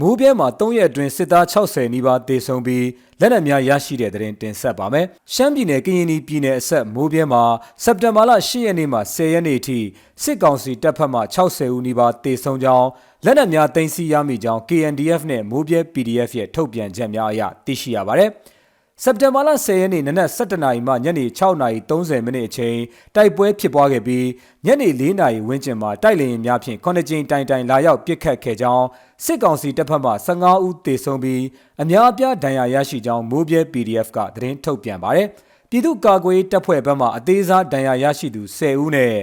မိုးပြဲမှာ3ရက်အတွင်းစစ်သား60နီးပါးတေဆုံးပြီးလက်နက်များရရှိတဲ့တဲ့တင်တင်ဆက်ပါမယ်။ရှမ်းပြည်နယ်ကရင်ပြည်နယ်အဆက်မိုးပြဲမှာစက်တင်ဘာလ10ရက်နေ့မှ10ရက်နေ့အထိစစ်ကောင်စီတပ်ဖက်မှ60ဦးနီးပါးတေဆုံးကြောင်းလက်နက်များတင်စီရမိကြောင်း KNDF နဲ့မိုးပြဲ PDF ရဲ့ထုတ်ပြန်ချက်များအရသိရှိရပါတယ်။ စက်တင်ဘာလ10ရက်နေ့နနက်7:00နာရီမှညနေ6:30မိနစ်အချိန်တိုက်ပွဲဖြစ်ပွားခဲ့ပြီးညနေ4:00နာရီဝန်းကျင်မှာတိုက်လေယာဉ်များဖြင့်9ကြိမ်တိုင်တိုင်လာရောက်ပစ်ခတ်ခဲ့ကြောင်းစစ်ကောင်စီတပ်ဖက်မှ15ဦးသေဆုံးပြီးအများအပြားဒဏ်ရာရရှိကြောင်းမိုးပြဲ PDF ကသတင်းထုတ်ပြန်ပါတယ်။ ပြည်သူ့ကာကွယ်တပ်ဖွဲ့ဘက်မှအသေးစားဒဏ်ရာရရှိသူ10ဦးနဲ့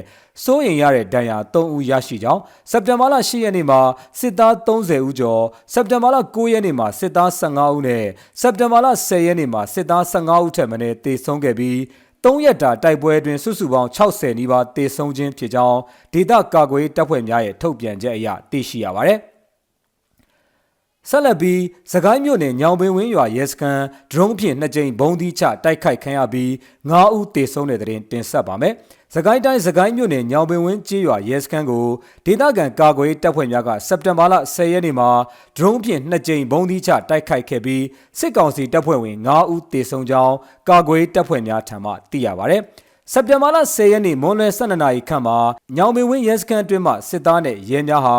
စိုးရင်ရတဲ့ဒဏ်ရာ3ဦးရရှိကြောင်းစက်တင်ဘာလ10ရက်နေ့မှာစစ်သား30ဦးကျော်စက်တင်ဘာလ9ရက်နေ့မှာစစ်သား15ဦးနဲ့စက်တင်ဘာလ10ရက်နေ့မှာစစ်သား15ဦးထက်မနည်းတေဆုံးခဲ့ပြီး၃ရက်တာတိုက်ပွဲအတွင်းစုစုပေါင်း60နီးပါးတေဆုံးခြင်းဖြစ်ကြောင်းဒေသကာကွယ်တပ်ဖွဲ့များရဲ့ထုတ်ပြန်ချက်အရသိရှိရပါတယ်။ ဆက်လက်ပြီးစကိုင်းမြို့နယ်ညောင်ပင်ဝင်းရွာရဲစခန်းဒရုန်းဖြင့်နှစ်ကြိမ်ဘုံသီးချတိုက်ခိုက်ခံရပြီး9ဦးသေဆုံးတဲ့တဲ့တင်တင်ဆက်ပါမယ်။စကိုင်းတိုင်းစကိုင်းမြို့နယ်ညောင်ပင်ဝင်းကျေးရွာရဲစခန်းကိုဒေသခံကာကွယ်တပ်ဖွဲ့များကစက်တင်ဘာလ10ရက်နေ့မှာဒရုန်းဖြင့်နှစ်ကြိမ်ဘုံသီးချတိုက်ခိုက်ခဲ့ပြီးစစ်ကောင်စီတပ်ဖွဲ့ဝင်9ဦးသေဆုံးကြောင်းကာကွယ်တပ်ဖွဲ့များထံမှသိရပါဗျ။ စက်တင်ဘာလ10ရက်နေ့မွန်လွယ်12နာရီခန့်မှာညောင်ပင်ဝင်းရဲစခန်းအတွင်းမှစစ်သားနဲ့ရဲများဟာ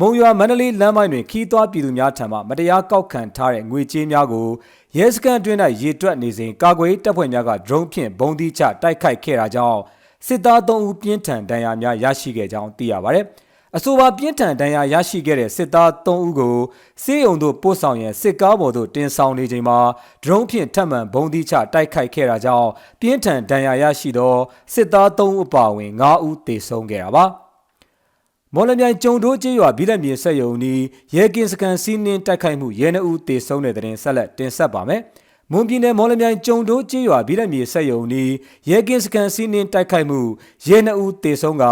မုံရွာမန္တလေးလမ်းပိုင်းတွင်ခီးသွွားပြည်သူများထံမှမတရားကောက်ခံထားတဲ့ငွေကြေးများကိုရဲစခန်းအတွင်း၌ရေတွက်နေစဉ်ကာကွယ်တပ်ဖွဲ့များကဒရုန်းဖြင့်ဘုံသီးချတိုက်ခိုက်ခဲ့တာကြောင့်စစ်သား3ဦးပြင်းထန်ဒဏ်ရာများရရှိခဲ့ကြောင်းသိရပါဗျ။ အဆိုပါပြင်းထန်ဒဏ်ရာရရှိခဲ့တဲ့စစ်သား3ဦးကိုစေးုံတို့ပို့ဆောင်ရန်စစ်ကားပေါ်သို့တင်ဆောင်နေချိန်မှာဒရုန်းဖြင့်ထပ်မံဘုံသီးချတိုက်ခိုက်ခဲ့တာကြောင့်ပြင်းထန်ဒဏ်ရာရရှိသောစစ်သား3ဦးအပါအဝင်9ဦးသေဆုံးခဲ့တာပါမော်လမြိုင်ကျုံတိုးကျေးရွာဘိလက်မြေဆက်ယုံနီးရဲကင်းစကန်စီးနင်းတိုက်ခိုက်မှုရဲနှဦးသေဆုံးတဲ့တဲ့တင်ဆက်လက်တင်ဆက်ပါမယ်။ မွန်ပြည်နယ်မော်လမြိုင်ကျုံတိုးကျေးရွာဗိလက်မြေဆက်ယုံနီးရဲကင်းစကန်စီးနင်းတိုက်ခိုက်မှုရဲနှအူးတေဆုံးက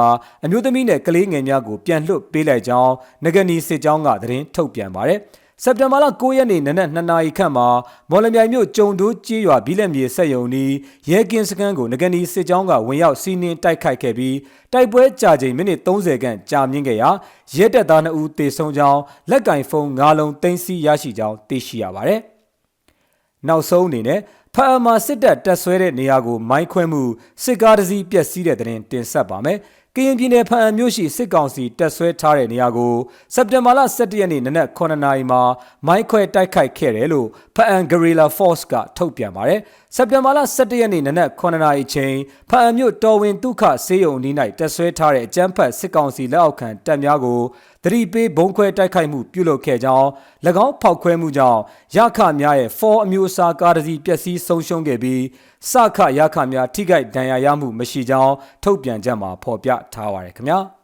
အမျိုးသမီးနဲ့ကလေးငယ်များကိုပြန်လွှတ်ပေးလိုက်ကြောင်းငကနီစစ်ကြောင်းကသတင်းထုတ်ပြန်ပါတယ်စက်တင်ဘာလ9ရက်နေ့နနက်2နာရီခန့်မှာမော်လမြိုင်မြို့ကျုံတိုးကျေးရွာဘီလက်မြေဆက်ယုံနီးရဲကင်းစခန်းကိုငကနီစစ်ကြောင်းကဝင်ရောက်စီးနင်းတိုက်ခိုက်ခဲ့ပြီးတိုက်ပွဲကြာချိန်မိနစ်30ခန့်ကြာမြင့်ခဲ့ရာရဲတပ်သား2ဦးတေဆုံးကြောင်းလက်ကင်ဖုန်း9လုံးသိမ်းဆည်းရရှိကြောင်းသိရှိရပါတယ်။ နောက်ဆုံးအနေနဲ့ဖအမာစစ်တပ်တက်ဆွဲတဲ့နေရာကိုမိုင်းခွဲမှုစစ်ကားတစ်စီးပျက်စီးတဲ့တဲ့တင်ဆက်ပါမယ်။ကရင်ပြည်နယ်ဖအံမြို့ရှိစစ်ကောင်စီတက်ဆွဲထားတဲ့နေရာကိုစက်တင်ဘာလ17ရက်နေ့နနက်9နာရီမှာမိုင်းခွဲတိုက်ခိုက်ခဲ့တယ်လို့ဖအံ Guerrilla Force ကထုတ်ပြန်ပါတယ်။စက်တင်ဘာလ17ရက်နေ့နနက်9နာရီချိန်ဖအံမြို့တော်ဝင်ဒုက္ခဆေးရုံအနီး၌တက်ဆွဲထားတဲ့အကြမ်းဖက်စစ်ကောင်စီလက်အောက်ခံတပ်များကိုသ တိပေးဘုံခွဲတိုက်ခိုက်မှုပြုလုပ်ခဲ့ကြောင်း၎င်းဖောက်ခွဲမှုကြောင့်ရခများရဲ့4အမျိုးအစားကားတစ်စီးပျက်စီးဆုံးရှုံးခဲ့ပြီးစခရခများထိခိုက်ဒဏ်ရာရမှုမရှိကြောင်းထုတ်ပြန်ချက်မှာဖော်ပြထားပါရခင်ဗျာ။